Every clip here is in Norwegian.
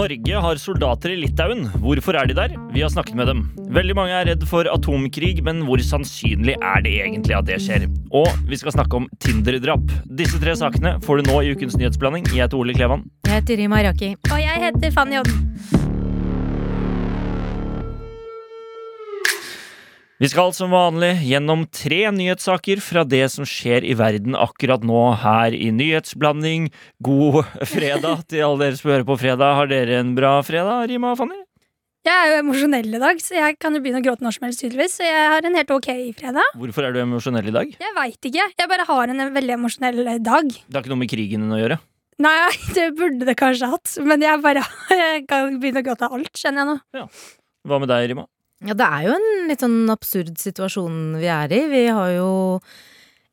Norge har soldater i Litauen. Hvorfor er de der? Vi har snakket med dem. Veldig mange er redd for atomkrig, men hvor sannsynlig er det egentlig at det skjer? Og vi skal snakke om Tinder-drap. Disse tre sakene får du nå i ukens nyhetsblanding. Jeg heter Ole Klevan. Jeg heter Rima Raki. Og jeg heter Fanny Odden. Vi skal som vanlig gjennom tre nyhetssaker fra det som skjer i verden akkurat nå her i Nyhetsblanding. God fredag til alle dere som hører på fredag. Har dere en bra fredag, Rima og Fanny? Jeg er jo emosjonell i dag, så jeg kan jo begynne å gråte når som helst. tydeligvis Så jeg har en helt ok fredag. Hvorfor er du emosjonell i dag? Jeg veit ikke. Jeg bare har en veldig emosjonell dag. Det har ikke noe med krigen å gjøre? Nei, det burde det kanskje hatt, men jeg bare jeg kan begynne å gråte av alt, kjenner jeg nå. Hva med deg, Rima? Ja, det er jo en litt sånn absurd situasjon vi er i. Vi har jo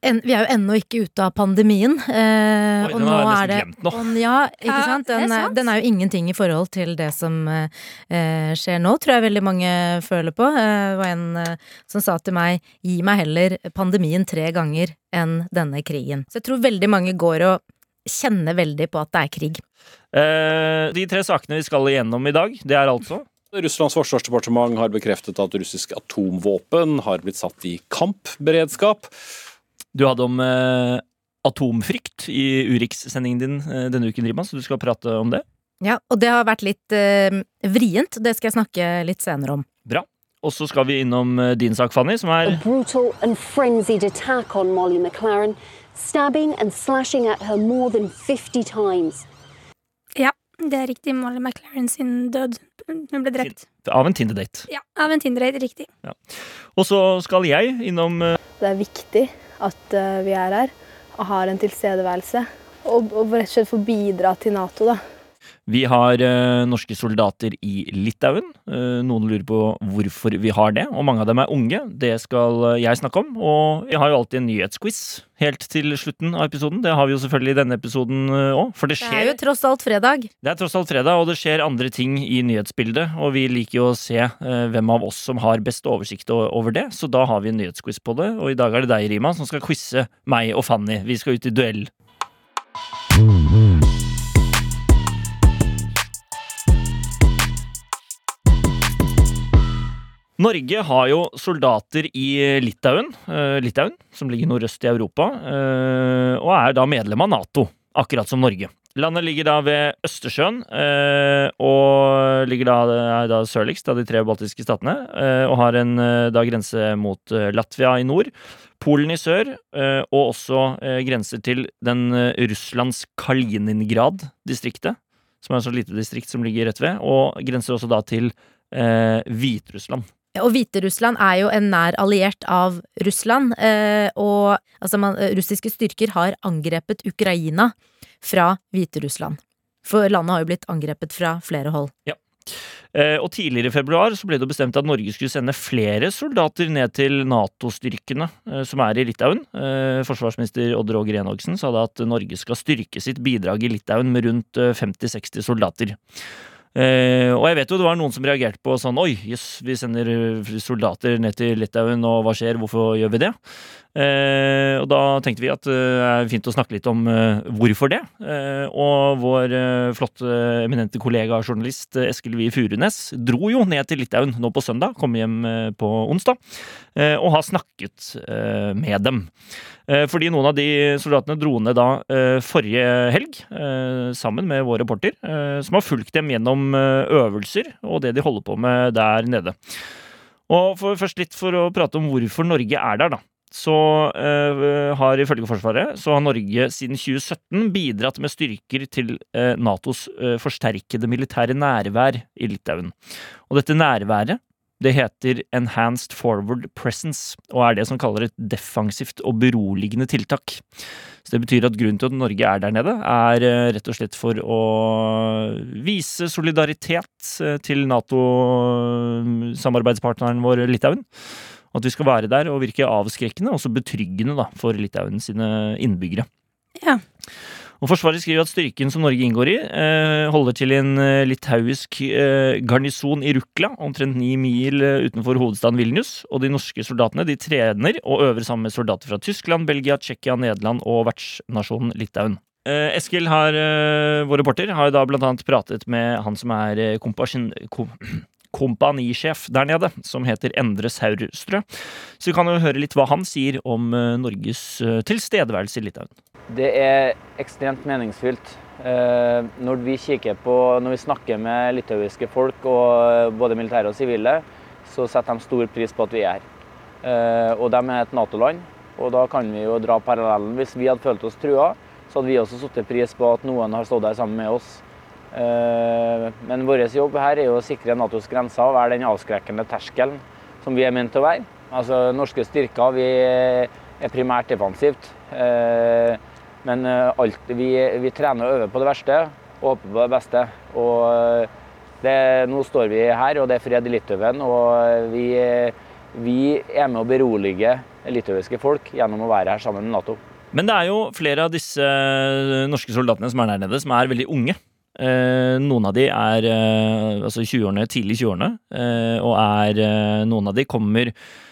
en, Vi er jo ennå ikke ute av pandemien. Eh, Oi, og nå er det nesten glemt nå. og, Ja, ikke sant? Den, er- sant. den er jo ingenting i forhold til det som eh, skjer nå, tror jeg veldig mange føler på. Eh, det var en eh, som sa til meg 'gi meg heller pandemien tre ganger enn denne krigen'. Så jeg tror veldig mange går og kjenner veldig på at det er krig. Eh, de tre sakene vi skal igjennom i dag, det er altså Russlands forsvarsdepartement har bekreftet at russisk atomvåpen har blitt satt i kampberedskap. Du hadde om eh, atomfrykt i Urix-sendingen din eh, denne uken, Rima, så du skal prate om det. Ja, og det har vært litt eh, vrient. Det skal jeg snakke litt senere om. Bra. Og så skal vi innom eh, din sak, Fanny, som er A brutal and frenzied attack on Molly McLaren, stabbing and slashing at her more than 50 times. Ja, det er riktig. Molly McLaren sin død. Hun ble drept. av en Tinder-date. Ja, av en Tinder-date. Riktig. Og så skal jeg innom eh, Det er viktig at eh, vi er her og har en tilstedeværelse. Og, og rett og slett få bidra til Nato, da. Vi har eh, norske soldater i Litauen. Eh, noen lurer på hvorfor vi har det, og mange av dem er unge. Det skal eh, jeg snakke om. Og vi har jo alltid en nyhetsquiz helt til slutten av episoden. Det har vi jo selvfølgelig i denne episoden òg, for det Det er jo tross alt fredag. Det er tross alt fredag, og det skjer andre ting i nyhetsbildet. Og vi liker jo å se eh, hvem av oss som har best oversikt over det, så da har vi en nyhetsquiz på det. Og i dag er det deg, Rima, som skal quize meg og Fanny. Vi skal ut i duell. Norge har jo soldater i Litauen, eh, Litauen, som ligger nordøst i Europa, eh, og er da medlem av Nato, akkurat som Norge. Landet ligger da ved Østersjøen, eh, og ligger da, er da sørligst av de tre baltiske statene, eh, og har en eh, da grense mot eh, Latvia i nord, Polen i sør, eh, og også eh, grenser til den eh, Russlands Kaliningrad-distriktet, som er et så lite distrikt som ligger rett ved, og grenser også da til eh, Hviterussland. Og Hviterussland er jo en nær alliert av Russland. Eh, og altså, man, eh, russiske styrker har angrepet Ukraina fra Hviterussland. For landet har jo blitt angrepet fra flere hold. Eh, og tidligere i februar så ble det bestemt at Norge skulle sende flere soldater ned til Nato-styrkene som er i Litauen. Forsvarsminister Odd Roger Enoksen sa da at Norge skal styrke sitt bidrag i Litauen med rundt eh, 50-60 soldater. Eh, og jeg vet jo det var noen som reagerte på sånn Oi, jøss, vi sender eh, soldater ned til Litauen, og hva skjer? Hvorfor gjør vi det? Eh, og da tenkte vi at eh, det er fint å snakke litt om eh, hvorfor det. Eh, og vår flotte, eminente kollega journalist Eskil Wie Furunes dro jo ned til Litauen nå på søndag, kom hjem på onsdag, og har snakket med dem. Fordi noen av de soldatene dro ned da forrige helg, sammen med vår reporter, som har fulgt dem gjennom eh, øvelser og det de holder på med der nede. Og for, først litt for å prate om hvorfor Norge er der, da. Så eh, har ifølge Forsvaret så har Norge siden 2017 bidratt med styrker til eh, Natos eh, forsterkede militære nærvær i Litauen. Og dette nærværet det heter Enhanced Forward Presence, og er det som kaller et defensivt og beroligende tiltak. Så det betyr at grunnen til at Norge er der nede, er eh, rett og slett for å vise solidaritet eh, til Nato-samarbeidspartneren vår Litauen. At vi skal være der og virke avskrekkende, og også betryggende da, for Litauen sine innbyggere. Ja. Og Forsvaret skriver at styrken som Norge inngår i, eh, holder til i en eh, litauisk eh, garnison i Rukla, omtrent ni mil utenfor hovedstaden Vilnius. Og de norske soldatene de trener og øver sammen med soldater fra Tyskland, Belgia, Tsjekkia, Nederland og vertsnasjonen Litauen. Eskil, har, vår reporter, har jo da blant annet pratet med han som er kompasjon- kom, kompanisjef der nede, som heter Endre Saurstrø. Så vi kan jo høre litt hva han sier om Norges tilstedeværelse i Litauen. Det er ekstremt meningsfylt. Eh, Når vi på, når vi snakker med litauiske folk, og både militære og sivile, så setter de stor pris på at vi er her. Eh, Og de er et Nato-land, og da kan vi jo dra parallellen. Hvis vi hadde følt oss trua, så hadde vi også satt pris på at noen har stått der sammen med oss. Eh, Men vår jobb her er jo å sikre Natos grenser og være den avskrekkende terskelen som vi er ment å være. Altså, Norske styrker vi er primært defensivt. Eh, Men eh, alt, vi, vi trener og øver på det verste og håper på det beste. Og eh, det, nå står vi her, og det er fred i Litauen. Og vi, vi er med å berolige litauiske folk gjennom å være her sammen med Nato. Men det er jo flere av disse eh, norske soldatene som er der nede, som er veldig unge. Eh, noen av de er eh, altså 20-årene, tidlig 20-årene, eh, og er eh, Noen av de kommer eh,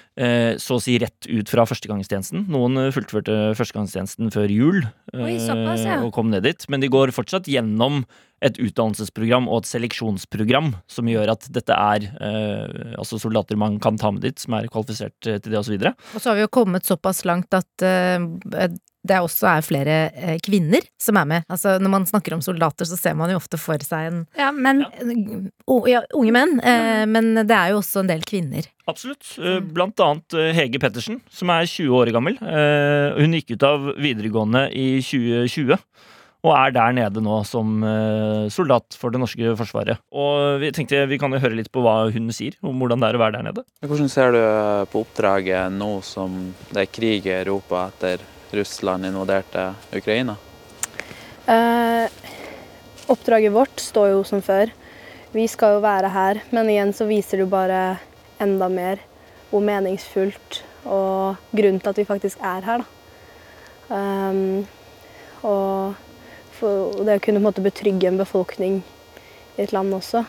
så å si rett ut fra førstegangstjenesten. Noen eh, fullførte førstegangstjenesten før jul Oi, såpass, ja. og kom ned dit. Men de går fortsatt gjennom et utdannelsesprogram og et seleksjonsprogram som gjør at dette er eh, altså soldater man kan ta med dit, som er kvalifisert eh, til det, osv. Og så har vi jo kommet såpass langt at eh, det også er flere eh, kvinner som er med. Altså Når man snakker om soldater, så ser man jo ofte for seg en Ja, men o- ja, unge menn, eh, men det er jo også en del kvinner. Absolutt. Eh, Blant annet eh, Hege Pettersen, som er 20 år gammel. Eh, Hun gikk ut av videregående i 2020. Og er der nede nå som eh, soldat for det norske forsvaret. Og vi tenkte vi kan jo høre litt på hva hun sier om hvordan det er å være der nede. Hvordan ser du på oppdraget nå som det er krig i Europa etter Russland invaderte Ukraina? Eh, oppdraget vårt står jo som før. Vi skal jo være her, men igjen så viser det jo bare enda mer hvor meningsfullt og grunnen til at vi faktisk er her, da. Um, og for, og det å kunne en måte betrygge en befolkning i et land også.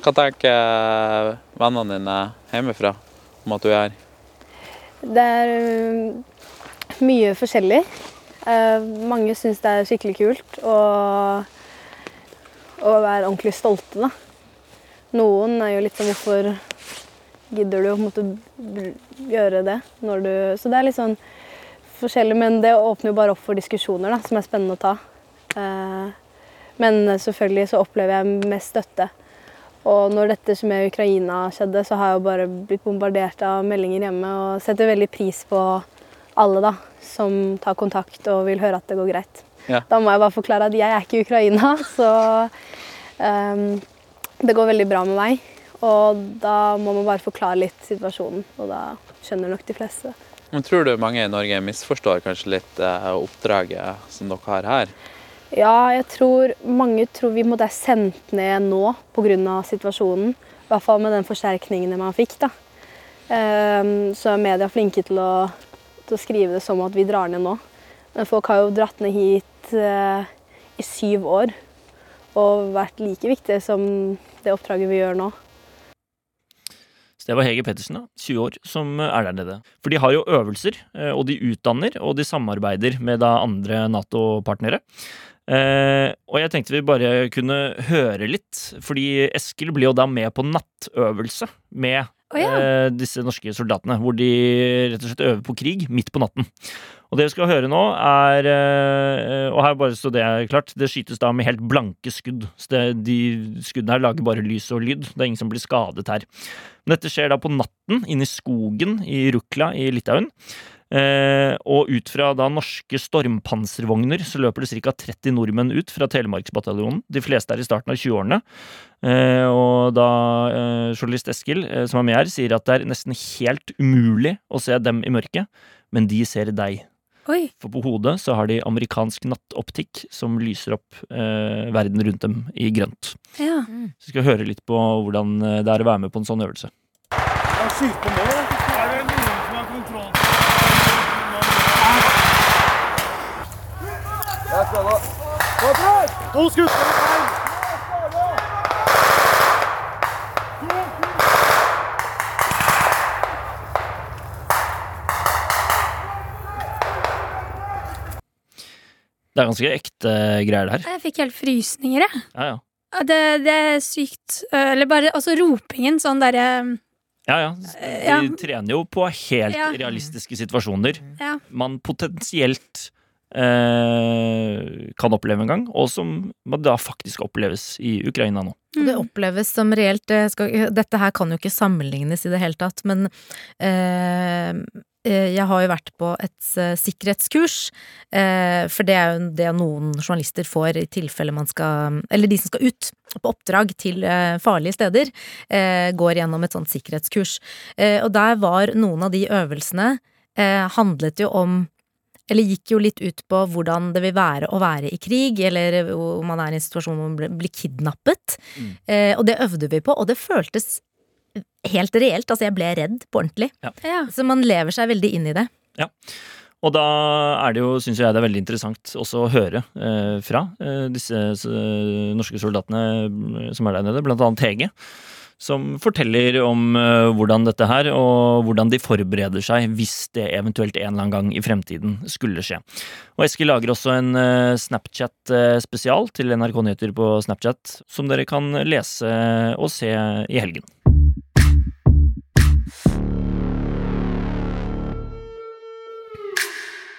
Hva tenker vennene dine hjemmefra om at du er her? Det er ø, mye forskjellig. Eh, mange syns det er skikkelig kult å, å være ordentlig stolte, da. Noen er jo litt sånn Hvorfor gidder du å måte gjøre det? Når du, så det er litt sånn forskjellig, men det åpner jo bare opp for diskusjoner da, som er spennende å ta. Eh, men selvfølgelig så opplever jeg mest støtte. Og når dette som er i Ukraina skjedde, så har jeg jo bare blitt bombardert av meldinger hjemme og setter veldig pris på alle da, som tar kontakt og vil høre at det går greit. Ja. Da må jeg bare forklare at jeg er ikke i Ukraina, så um, det går veldig bra med meg. Og da må man bare forklare litt situasjonen, og da skjønner nok de fleste. Men tror du mange i Norge misforstår kanskje litt eh, oppdraget som dere har her? Ja, jeg tror mange tror vi måtte er sendt ned nå pga. situasjonen. I hvert fall med den forsterkningen man fikk. da. Ehm, så er media flinke til å, til å skrive det som at vi drar ned nå. Men folk har jo dratt ned hit eh, i syv år og vært like viktige som det oppdraget vi gjør nå. Så det var Hege Pettersen, da, 20 år, som er der nede. For de har jo øvelser, eh, og de utdanner, og de samarbeider med da andre Nato-partnere. Eh, og jeg tenkte vi bare kunne høre litt, fordi Eskil blir jo da med på nattøvelse med oh, ja. eh, disse norske soldatene, hvor de rett og slett øver på krig midt på natten. Og det vi skal høre nå, er eh, Og her bare så det er klart, det skytes da med helt blanke skudd. Så det, de skuddene her lager bare lys og lyd. Det er ingen som blir skadet her. Men dette skjer da på natten inne i skogen i Rukla i Litauen. Eh, og ut fra da norske stormpanservogner så løper det ca. 30 nordmenn ut fra Telemarksbataljonen. De fleste er i starten av 20-årene. Eh, og da eh, journalist Eskil, eh, som er med her, sier at det er nesten helt umulig å se dem i mørket, men de ser deg. Oi. For på hodet så har de amerikansk nattoptikk som lyser opp eh, verden rundt dem i grønt. Ja. Så vi høre litt på hvordan eh, det er å være med på en sånn øvelse. To skudd! Det er ganske ekte greier, det her. Jeg fikk helt frysninger, jeg. Ja, ja. Det, det er sykt. Eller bare altså ropingen, sånn derre Ja, ja. De ja. Trener jo på helt Ja. realistiske situasjoner Ja. man potensielt kan oppleve en gang, og som da faktisk oppleves i Ukraina nå. Mm. det oppleves som reelt det skal, Dette her kan jo ikke sammenlignes i det hele tatt, men eh, eh, jeg har jo vært på et eh, sikkerhetskurs, eh, for det er jo det noen journalister får i tilfelle man skal Eller de som skal ut på oppdrag til eh, farlige steder, eh, går gjennom et sånt sikkerhetskurs. Eh, og der var noen av de øvelsene eh, handlet jo om eller gikk jo litt ut på hvordan det vil være å være i krig, eller om man er i en situasjon hvor man blir- kidnappet. Mm. Eh, og det øvde vi på, og det føltes helt reelt. Altså, jeg ble redd på ordentlig. Ja. Så man lever seg veldig inn i det. Ja. Og da er det jo, syns jeg det er veldig interessant også å høre eh, fra eh, disse eh, norske soldatene eh, som er der nede, blant annet Hege. Som forteller om eh, hvordan dette her, og hvordan de forbereder seg hvis det eventuelt en eller annen gang i fremtiden skulle skje. Og Eskil lager også en eh, Snapchat-spesial til NRK Nyheter på Snapchat, som dere kan lese og se i helgen.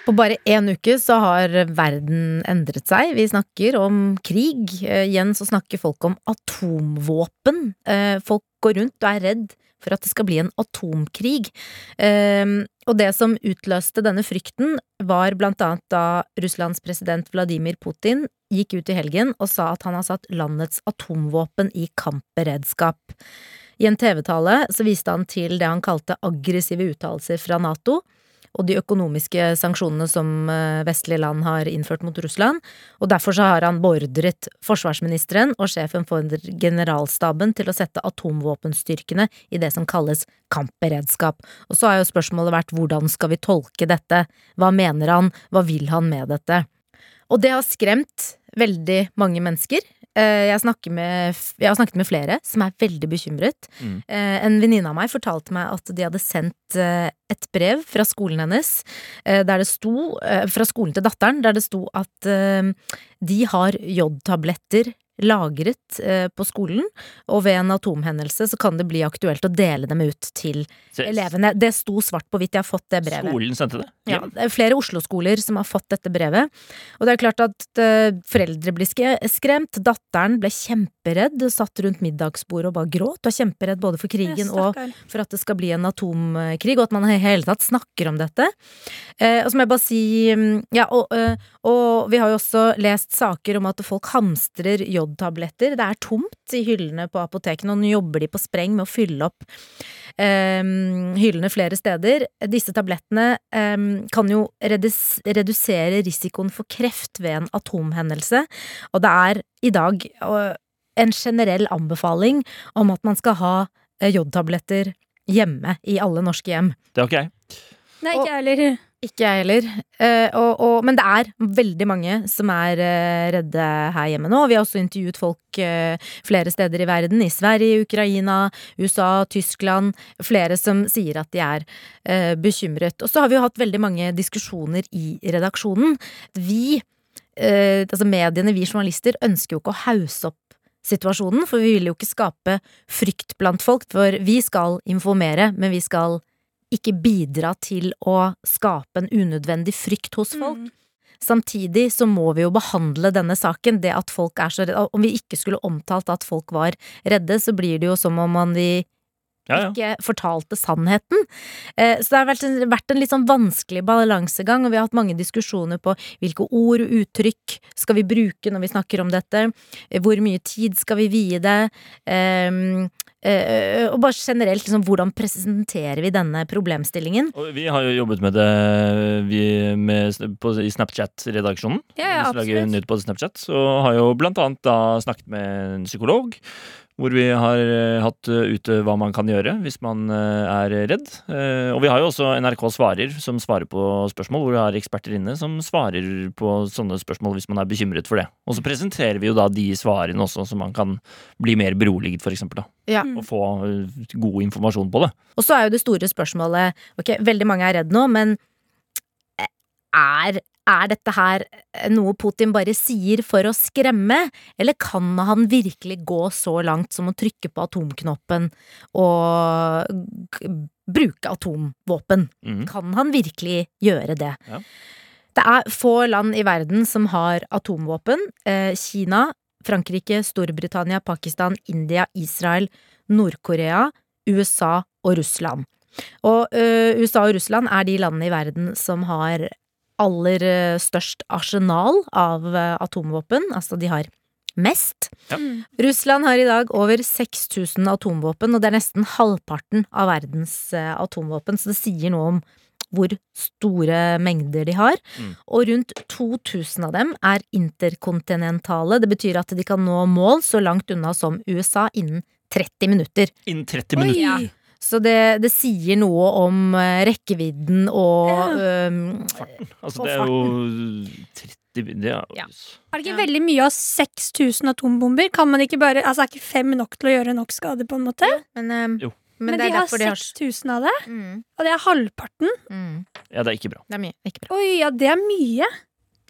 På bare én uke så har verden endret seg. Vi snakker om krig. Eh, Igjen så snakker folk om atomvåpen. Eh, Folk går rundt og er redd for at det skal bli en atomkrig. Eh, Og det som utløste denne frykten, var blant annet da Russlands president Vladimir Putin gikk ut i helgen og sa at han har satt landets atomvåpen i kampberedskap. I en TV-tale så viste han til det han kalte aggressive uttalelser fra Nato, og de økonomiske sanksjonene som eh, vestlige land har innført mot Russland, og derfor så har han beordret forsvarsministeren og sjefen for generalstaben til å sette atomvåpenstyrkene i det som kalles kampberedskap. Og så har jo spørsmålet vært hvordan skal vi tolke dette, hva mener han, hva vil han med dette? Og det har skremt veldig mange mennesker. Eh, Jeg, med, jeg har snakket med flere som er veldig bekymret. Mm. Eh, En venninne av meg fortalte meg at de hadde sendt eh, et brev fra skolen hennes, der det sto, fra skolen til datteren, der det sto at de har jodtabletter lagret eh, på skolen, og ved en atomhendelse så kan det bli aktuelt å dele dem ut til Se- elevene. Det sto svart på hvitt, jeg har fått det brevet. Skolen sendte det? Ja, det er flere Oslo-skoler som har fått dette brevet. Og det er klart at eh, foreldre blir skremt. Datteren ble kjemperedd, satt rundt middagsbordet og bare gråt. Og er kjemperedd både for krigen og for at det skal bli en atomkrig, og at man i hele tatt snakker om dette. Eh, og så må jeg bare si mm, Ja, og, og vi har jo også lest saker om at folk hamstrer jodtabletter. Det er tomt i hyllene på apotekene, og nå jobber de på spreng med å fylle opp um, hyllene flere steder. Disse tablettene um, kan jo redus redusere risikoen for kreft ved en atomhendelse, og det er i dag uh, en generell anbefaling om at man skal ha eh, jodtabletter hjemme i alle norske hjem. Det har ikke jeg. Nei, ikke jeg heller. Ikke jeg heller. Eh, og, og, men det er veldig mange som er eh, redde her hjemme nå. Vi har også intervjuet folk eh, flere steder i verden. I Sverige, Ukraina, USA, Tyskland. Flere som sier at de er eh, bekymret. Og så har vi jo hatt veldig mange diskusjoner i redaksjonen. Vi, eh, altså mediene, vi journalister, ønsker jo ikke å hause opp situasjonen, for vi vil jo ikke skape frykt blant folk. For vi skal informere, men vi skal ikke bidra til å skape en unødvendig frykt hos folk. Samtidig så må vi jo behandle denne saken. Det at folk er så redde Om vi ikke skulle omtalt at folk var redde, så blir det jo som om man vi Ja, ja. ikke fortalte sannheten. Eh, Så det har vært en, vært en litt sånn vanskelig balansegang, og vi har hatt mange diskusjoner på hvilke ord og uttrykk skal vi bruke når vi snakker om dette, hvor mye tid skal vi vie det, Ehm, eh, og bare generelt liksom, hvordan presenterer vi denne problemstillingen? Og vi har jo jobbet med det vi med, på, i Snapchat-redaksjonen. Ja, ja, Vi som lager nytt på Snapchat. Så har jo blant annet da snakket med en psykolog. Hvor vi har eh, hatt eh, ute hva man kan gjøre hvis man eh, er redd. Og vi har jo også NRK Svarer, som svarer på spørsmål, hvor vi har eksperter inne som svarer på sånne spørsmål hvis man er bekymret for det. Og så presenterer vi jo da de svarene også, så man kan bli mer beroliget, for eksempel. Da. Ja. Og få god informasjon på det. Og så er jo det store spørsmålet Ok, veldig mange er redd nå, men er, er dette her noe Putin bare sier for å skremme, eller kan han virkelig gå så langt som å trykke på atomknoppen og bruke atomvåpen? Mm. Kan han virkelig gjøre det? Ja. Det er få land i verden som har atomvåpen. Eh, Kina, Frankrike, Storbritannia, Pakistan, India, Israel, Nord-Korea, USA og Russland. Og ø, USA og Russland er de landene i verden som har aller eh, størst arsenal av eh, atomvåpen. Altså, de har mest. Ja. Russland har i dag over 6000 atomvåpen, og det er nesten halvparten av verdens eh, atomvåpen, så det sier noe om hvor store mengder de har. Mm. Og rundt 2000 av dem er interkontinentale. Det betyr at de kan nå mål så langt unna som USA innen 30 minutter. Innen 30 minutter. Ja. Så det, det sier noe om eh, rekkevidden og farten Altså, Og det er jo 30 det er, Ja. Er det ikke veldig mye av 6000 atombomber? Kan man ikke bare, altså Er ikke fem nok til å gjøre nok skade, på en måte? Men, um, Jo. Men, men de har derfor de har 6000 av det, mm, og det er halvparten. mm, Ja, det er ikke bra. Det er mye. Ikke bra. Oi, ja, det er mye.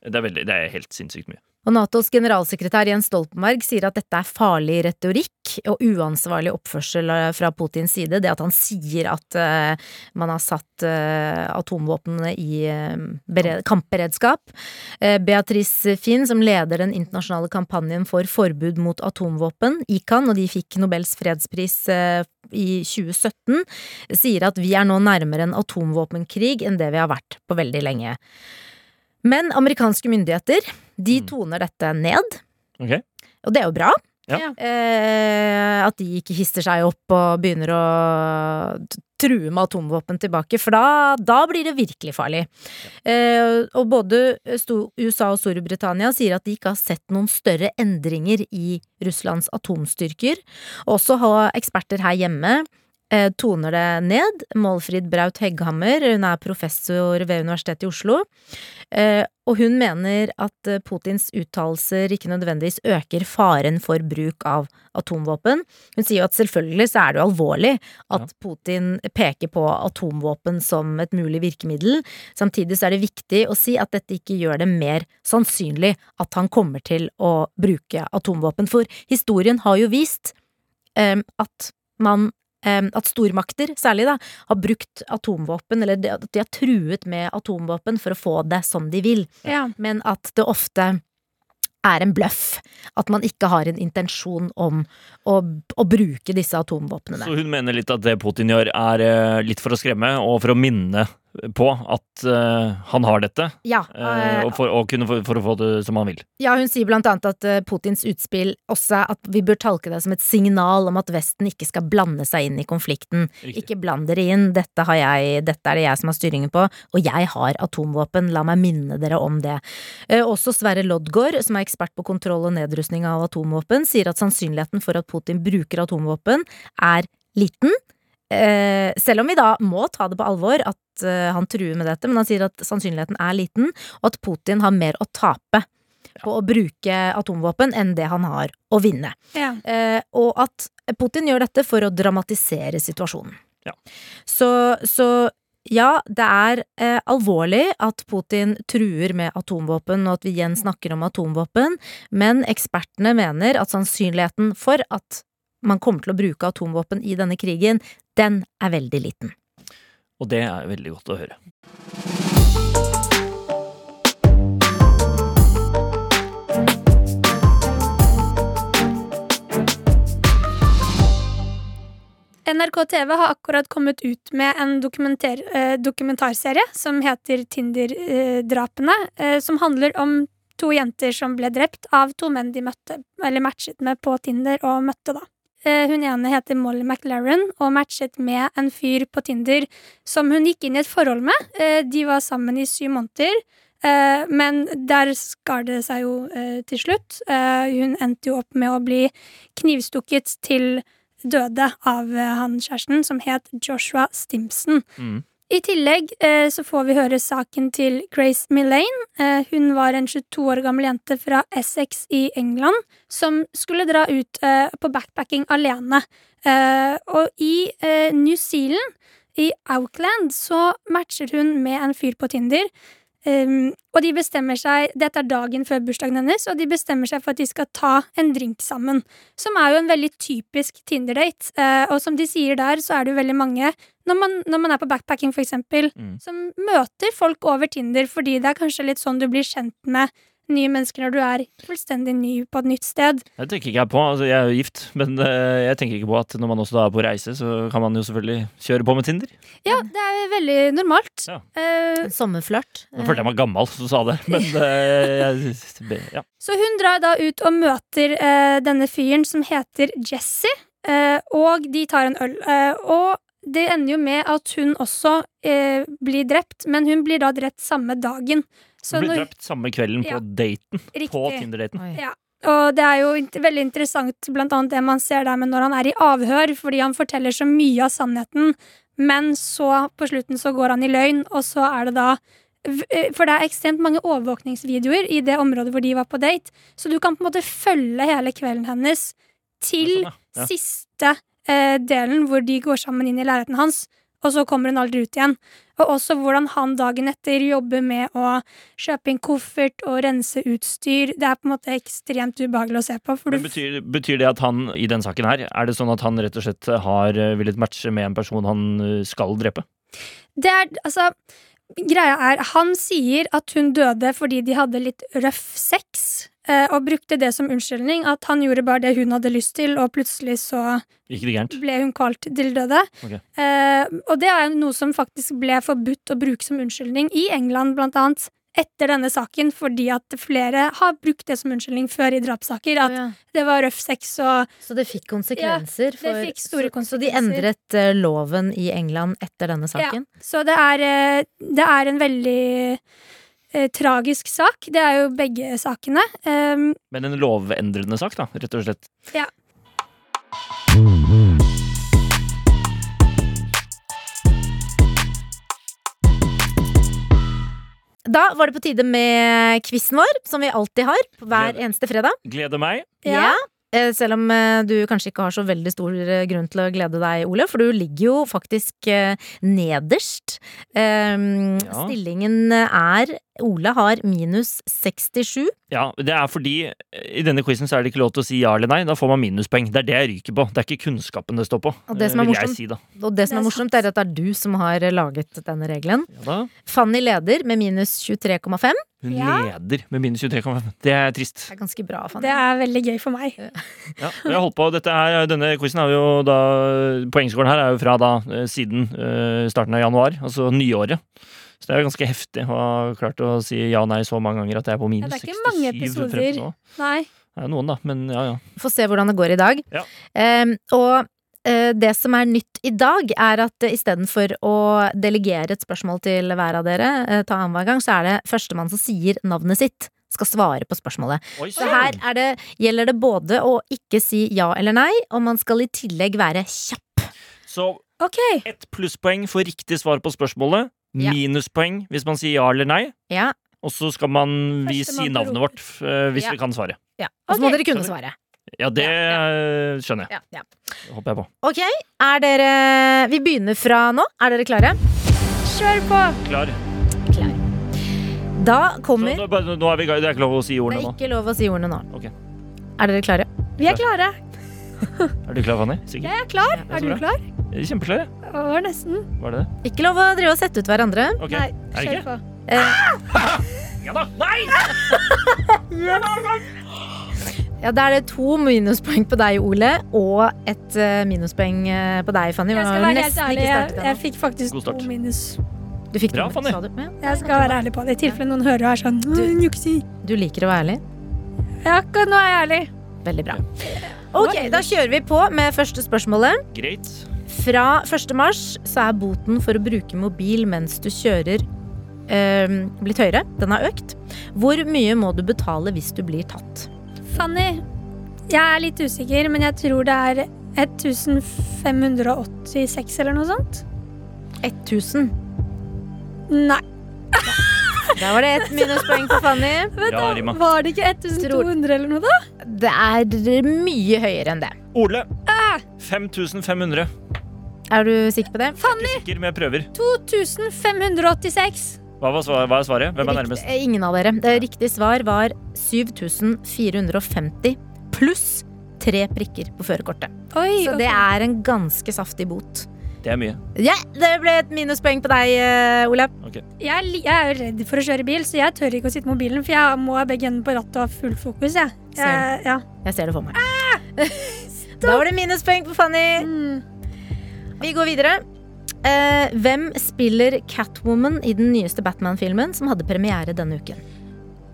Det er, veldig, det er helt sinnssykt mye. Og Natos generalsekretær Jens Stoltenberg sier at dette er farlig retorikk og uansvarlig oppførsel eh, fra Putins side. Det at han sier at uh, man har satt uh, atomvåpnene i uh, bere- kampberedskap. Beatrice Finn, som leder den internasjonale kampanjen for forbud mot atomvåpen, ICAN, og de fikk Nobels fredspris i 2017, sier at vi er nå nærmere en atomvåpenkrig enn det vi har vært på veldig lenge. Men amerikanske myndigheter de Mm. toner dette ned, Okay. og det er jo bra. Ja. Eh, at de ikke hister seg opp og begynner å true med atomvåpen tilbake, for da, da blir det virkelig farlig. Eh, og både USA og Storbritannia sier at de ikke har sett noen større endringer i Russlands atomstyrker. Også har eksperter her hjemme toner det ned. Målfrid Braut Hegghammer, hun er professor ved Universitetet i Oslo. Eh, og hun mener at eh, Putins uttalelser ikke nødvendigvis øker faren for bruk av atomvåpen. Hun sier jo at selvfølgelig så er det jo alvorlig at Putin peker på atomvåpen som et mulig virkemiddel. Samtidig så er det viktig å si at dette ikke gjør det mer sannsynlig at han kommer til å bruke atomvåpen. For historien har jo vist um, at man eh, at stormakter, særlig da, har brukt atomvåpen, eller at de har truet med atomvåpen for å få det som de vil, Ja. men at det ofte er en bløff. At man ikke har en intensjon om å, å bruke disse atomvåpnene. Så hun mener litt at det Putin gjør, er eh, litt for å skremme, og for å minne på at uh, han har dette. Ja, uh, for, og kunne for, for å få det som han vil. Ja, hun sier blant annet at uh, Putins utspill også er at vi bør tolke det som et signal om at Vesten ikke skal blande seg inn i konflikten. Riktig. Ikke bland dere inn, dette, har jeg, dette er det jeg som har styringen på, og jeg har atomvåpen, la meg minne dere om det. Også Sverre Loddgaard, som er ekspert på kontroll og nedrustning av atomvåpen, sier at sannsynligheten for at Putin bruker atomvåpen er liten. Eh, selv om vi da må ta det på alvor at eh, han truer med dette, men han sier at sannsynligheten er liten, og at Putin har mer å tape på å bruke atomvåpen enn det han har å vinne. Ja. Eh, og at Putin gjør dette for å dramatisere situasjonen. Ja. Så, så ja, det er eh, alvorlig at Putin truer med atomvåpen, og at vi igjen snakker om atomvåpen, men ekspertene mener at sannsynligheten for at man kommer til å bruke atomvåpen i denne krigen, den er veldig liten. Og det er veldig godt å høre. NRK TV har akkurat kommet ut med en eh, dokumentarserie som heter Tinder-drapene, eh, som handler om to jenter som ble drept av to menn de møtte, eller matchet med på Tinder og møtte, da. Eh, hun ene heter Molly McLaren og matchet med en fyr på Tinder som hun gikk inn i et forhold med. Eh, de var sammen i syv måneder. Eh, men der skar det seg jo til slutt. Hun endte jo opp med å bli knivstukket til døde av han kjæresten, som het Joshua Stimson. Mm. I tillegg eh, så får vi høre saken til Grace Millane. Eh, hun var en 22 år gammel jente fra Essex i England som skulle dra ut eh, på backpacking alene. Eh, og i eh, New Zealand, i Outland, så matcher hun med en fyr på Tinder. Um, og de bestemmer seg Dette er dagen før bursdagen hennes, og de bestemmer seg for at de skal ta en drink sammen. Som er jo en veldig typisk Tinder-date. Eh, og som de sier der, så er det jo veldig mange når man, når man er på backpacking, eksempel, Mm. som møter folk over Tinder fordi det er kanskje litt sånn du blir kjent med nye mennesker når du er fullstendig ny på et nytt sted. Det tenker ikke jeg på. Altså, jeg er jo gift, men eh, jeg tenker ikke på at når man også da er på reise, så kan man jo selvfølgelig kjøre på med Tinder. Ja, det er veldig normalt. Ja. Uh, En sommerflørt. Nå følte jeg meg gammel som sa det, men uh, jeg, ja. Så hun drar da ut og møter uh, denne fyren som heter Jesse, eh, og de tar en øl. Eh, og det ender jo med at hun også eh, blir drept, men hun blir da drept samme dagen. Så Hun blir når- drept samme kvelden på Ja. daten. På Tinder-daten. Ja. Og det er jo veldig interessant blant annet det man ser der med når han er i avhør, fordi han forteller så mye av sannheten, men så på slutten så går han i løgn, og så er det da eh, For det er ekstremt mange overvåkningsvideoer i det området hvor de var på date, så du kan på en måte følge hele kvelden hennes til sånn, ja. Ja. siste eh, delen hvor de går sammen inn i leiligheten hans, og så kommer hun aldri ut igjen. Og også hvordan han dagen etter jobber med å kjøpe inn koffert og rense utstyr. Det er på en måte ekstremt ubehagelig å se på. Men betyr, betyr det at han i den saken her, er det sånn at han rett og slett har eh, villet matche med en person han eh, skal drepe? det er, altså, greia er, han sier at hun døde fordi de hadde litt røff sex, og brukte det som unnskyldning. At han gjorde bare det hun hadde lyst til, og plutselig så Gikk det gærent? ble hun kalt til døde. Eh, og det er noe som faktisk ble forbudt å bruke som unnskyldning i England, blant annet. Etter denne saken, fordi at flere har brukt det som unnskyldning før i drapssaker. At Ja. det var røff sex og Så det fikk konsekvenser? det fikk store så, så de endret uh, loven i England etter denne saken? Så det er, uh, det er en veldig eh, tragisk sak. Det er jo begge sakene. Um, Men en lovendrende sak, da, rett og slett. ja. Da var det på tide med quizen vår, som vi alltid har på hver Gleder- eneste fredag. Gleder meg. Ja. Eh, Selv om eh, du kanskje ikke har så veldig stor eh, grunn til å glede deg, Ole, for du ligger jo faktisk nederst. Um, Ja. Stillingen er Ole har minus 67. Ja, det er fordi i denne quizen så er det ikke lov til å si ja eller nei. Da får man minuspoeng. Det er det jeg ryker på. Det er ikke kunnskapen det står på. Og det som er morsomt- si. Og det som er er morsomt, er at det er du som har laget denne regelen. Ja. Fanny leder med minus 23,5. Hun Ja. leder med minus 23,5. Det er trist. Det er ganske bra, Fanny. Det er veldig gøy for meg. Ja, jeg holdt på, dette er, Denne quizen er jo da Poengskåren her er jo fra da eh, siden eh, starten av januar, altså nyåret. Så det er jo ganske heftig å ha klart å si ja og nei så mange ganger at jeg er på Ja, minus det er ikke 67 mange episoder. Nei. Det er noen, da, men ja ja. Få se hvordan det går i dag. Ja. Um, og eh, det som er nytt i dag, er at uh, istedenfor å delegere et spørsmål til hver av dere, eh, ta annenhver gang, så er det førstemann som sier navnet sitt, skal svare på spørsmålet. Oi, Så her er det, gjelder det både å ikke si ja eller nei, og man skal i tillegg være kjapp. Så okay. ett plusspoeng for riktig svar på spørsmålet. Ja. Minuspoeng hvis man sier ja eller nei. Ja, Og så skal man vi si navnet vårt eh, hvis Ja. vi kan svare. ja. Og så må dere kunne svare. Ja, det skjønner jeg. Ja, ja. Det håper jeg på. Ok, er dere Vi begynner fra nå. Er dere klare? Kjør på! Klar. Da Så kommer nå, bare- nå er vi. Det er ikke lov å si Det ordene er nå. ikke lov å si ordene nå. Okay. Er dere klare? Vi er klare. Er du klar, Fanny? Sikker? Jeg er klar. Ja, så Er du bra. klar? Jeg er Kjempeklar, jeg. Det var nesten. Var det det? Ikke lov å drive og sette ut hverandre. Okay. Nei, er det kjør ikke? på. Eh, Ja da! Nei! ja, Da er det to minuspoeng på deg, Ole, og et eh, minuspoeng eh, på deg, Fanny. Jeg skal være helt ærlig. Jeg, jeg fikk faktisk to minus. Du fikk Bra, Fanny. Ja, Jeg skal være ærlig på det, i tilfelle noen hører og er sånn Du- «Åh, Juksi. Du liker å være ærlig? Ja, akkurat nå er jeg ærlig. Veldig bra. Ok, Da kjører vi på med første spørsmålet. Greit. Fra 1. mars så er boten for å bruke mobil mens du kjører øh, blitt høyere. Den har økt. Hvor mye må du betale hvis du blir tatt? Fanny, jeg er litt usikker, men jeg tror det er 1586 eller noe sånt. 1000. Nei. Da var det ett minuspoeng på Fanny. Vent da, Rima. Var det ikke 1200 eller noe, da? Det er mye høyere enn det. Ole. 5500. Er du sikker på det? Fanny! Sikker, men jeg prøver. 2586. Hva, var svaret? hva er svaret? Hvem er nærmest? Rikt- Ingen av dere. Det riktige svar var 7450 pluss tre prikker på førerkortet. Så Så det er en ganske saftig bot. Det er mye. Ja, det ble et minuspoeng på deg, eh, Olav. jeg, er li- jeg er jo redd for å kjøre bil, så jeg tør ikke å sitte med mobilen, for jeg må ha begge hendene på rattet og ha full fokus. Jeg. Jeg, ja. Jeg ser det for meg. da var det minuspoeng på Fanny. Mm. Vi går videre. Eh, hvem spiller Catwoman i den nyeste Batman-filmen som hadde premiere denne uken?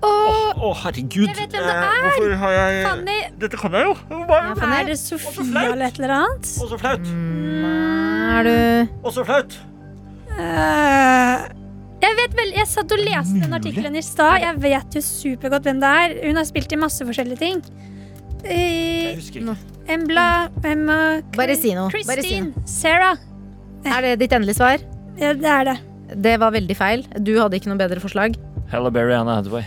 Å, herregud. Jeg vet hvem det Eh, er. Hvorfor har jeg Fanny, Dette kan jeg jo. Hva Ja, Fanny. er det Sofia eller et eller annet? Og så flaut. Er du Og så flaut. Eh, jeg vet vel, jeg satt og leste den artikkelen i stad. Jeg vet jo supergodt hvem det er. Hun har spilt i masse forskjellige ting. Jeg Eh, husker ikke. Embla Emma Bare si noe. Bare si Christine. Sarah. Er det ditt endelige svar? Ja, det er det. Det var veldig feil. Du hadde ikke noe bedre forslag. Halle Berry, Anna Hathaway.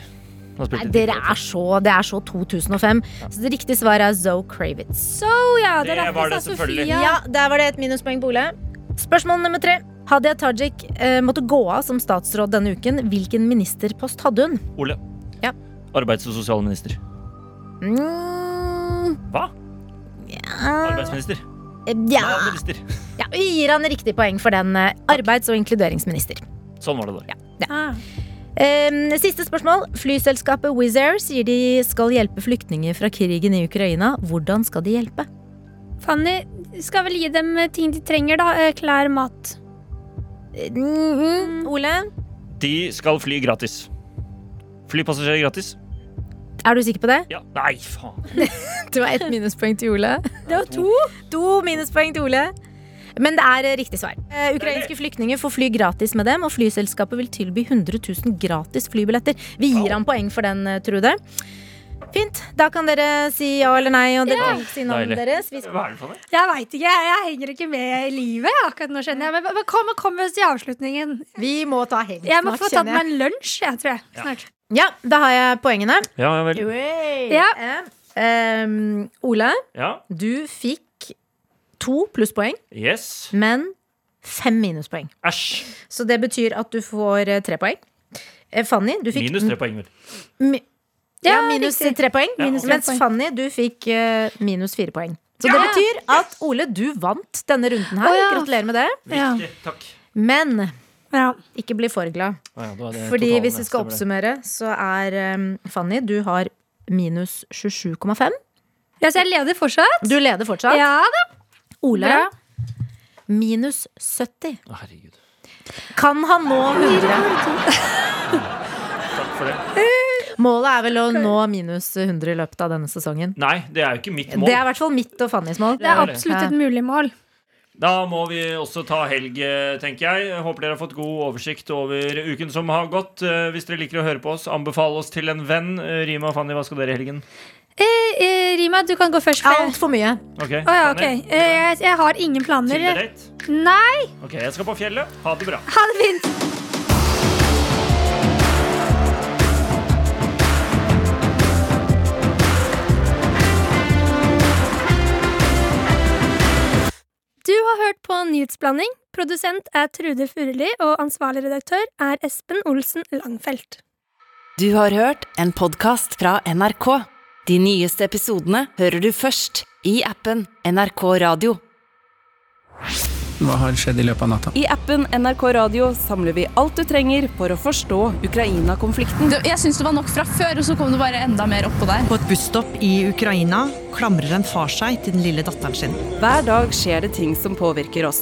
Nei, dere er så, det er så 2005. Så det riktige svaret er Zoe Kravitz. So, ja, det, Det var det selvfølgelig. Sofia. Ja, der var det et minuspoeng på Ole. Spørsmål nummer tre. Hadia Tajik eh, måtte gå av som statsråd denne uken. Hvilken ministerpost hadde hun? Ole. Ja. Arbeids- og sosialminister. Mm, Hva? ja, Arbeidsminister. ja. Minister. ja, vi gir han riktig poeng for den. eh, Arbeids- og inkluderingsminister. Sånn var det da. Ah. Eh, siste spørsmål. Flyselskapet Wizz Air sier de skal hjelpe flyktninger fra krigen i Ukraina. Hvordan skal de hjelpe? Fanny skal vel gi dem eh, ting de trenger, da. Eh, Klær, mat. Mm, Ole, De skal fly gratis. Flypassasjerer gratis. er du sikker på det? Ja. Nei, faen. Det var ett minuspoeng til Ole. Det var to. To minuspoeng til Ole. Men det er eh, riktig svar. Eh, ukrainske flyktninger får fly gratis med dem, og flyselskapet vil tilby 100 000 gratis flybilletter. Vi gir ham poeng for den, eh, Trude. Fint. Da kan dere si ja eller nei, og dere Ja. ikke si navnet deres. Vi Hva er det for noe? Jeg veit ikke. Jeg, jeg henger ikke med i livet akkurat nå, skjønner jeg. Men, men kom, kom oss til avslutningen. Vi må ta helg Jeg må få tatt meg en lunsj, jeg, tror jeg. Snart. Ja, da har jeg poengene. Ja, ja vel. Ja. Ja. Um, Ole, Ja. du fikk to plusspoeng, Yes. men fem minuspoeng. Æsj. Så det betyr at du får eh, tre poeng. Eh, Fanny, du fikk Minus tre poeng, vel. Mi ja, Ja, minus riktig. tre poeng. Ja, Minus, ok. Mens Fanny, du fikk eh, minus fire poeng. Så det betyr at Ole, du vant denne runden her. Å, ja. Gratulerer med det. Ja. Riktig. Takk. Men Ja. ikke bli for glad. Å ja, er det Fordi totalen, hvis ja. vi skal Stemmer det. oppsummere, så er eh, Fanny, du har minus 27,5. ja, så jeg leder fortsatt. Du leder fortsatt. Ja da. Ole, Bra. minus 70. Å, herregud. Kan han nå 100? Takk for det. Målet er vel å nå minus 100 i løpet av denne sesongen. Nei, det er jo ikke mitt mål. Det er i hvert fall mitt og Fannys mål. Det er absolutt et mulig mål. Da må vi også ta helg, tenker jeg. Håper dere har fått god oversikt over uken som har gått. Eh, Hvis dere liker å høre på oss, anbefal oss til en venn. Eh, Rima og Fanny, hva skal dere i helgen? Eh, eh, Rima, du kan gå først. for- Altfor mye. Ok, Å ja, ok. Eh, jeg, jeg har ingen planer. Tinder-date? Nei, Ok, jeg skal på fjellet. Ha det bra. ha det fint. Du har hørt på Nyhetsblanding. Produsent er Trude Furuli, og ansvarlig redaktør er Espen Olsen Langfelt. Du har hørt en podkast fra NRK. De nyeste episodene hører du først i appen NRK Radio. Hva har skjedd i løpet av natta? I appen NRK Radio samler vi alt du trenger for å forstå Ukraina-konflikten. Jeg syns det var nok fra før, og så kom det bare enda mer oppå der. På et busstopp i Ukraina klamrer en far seg til den lille datteren sin. Hver dag skjer det ting som påvirker oss.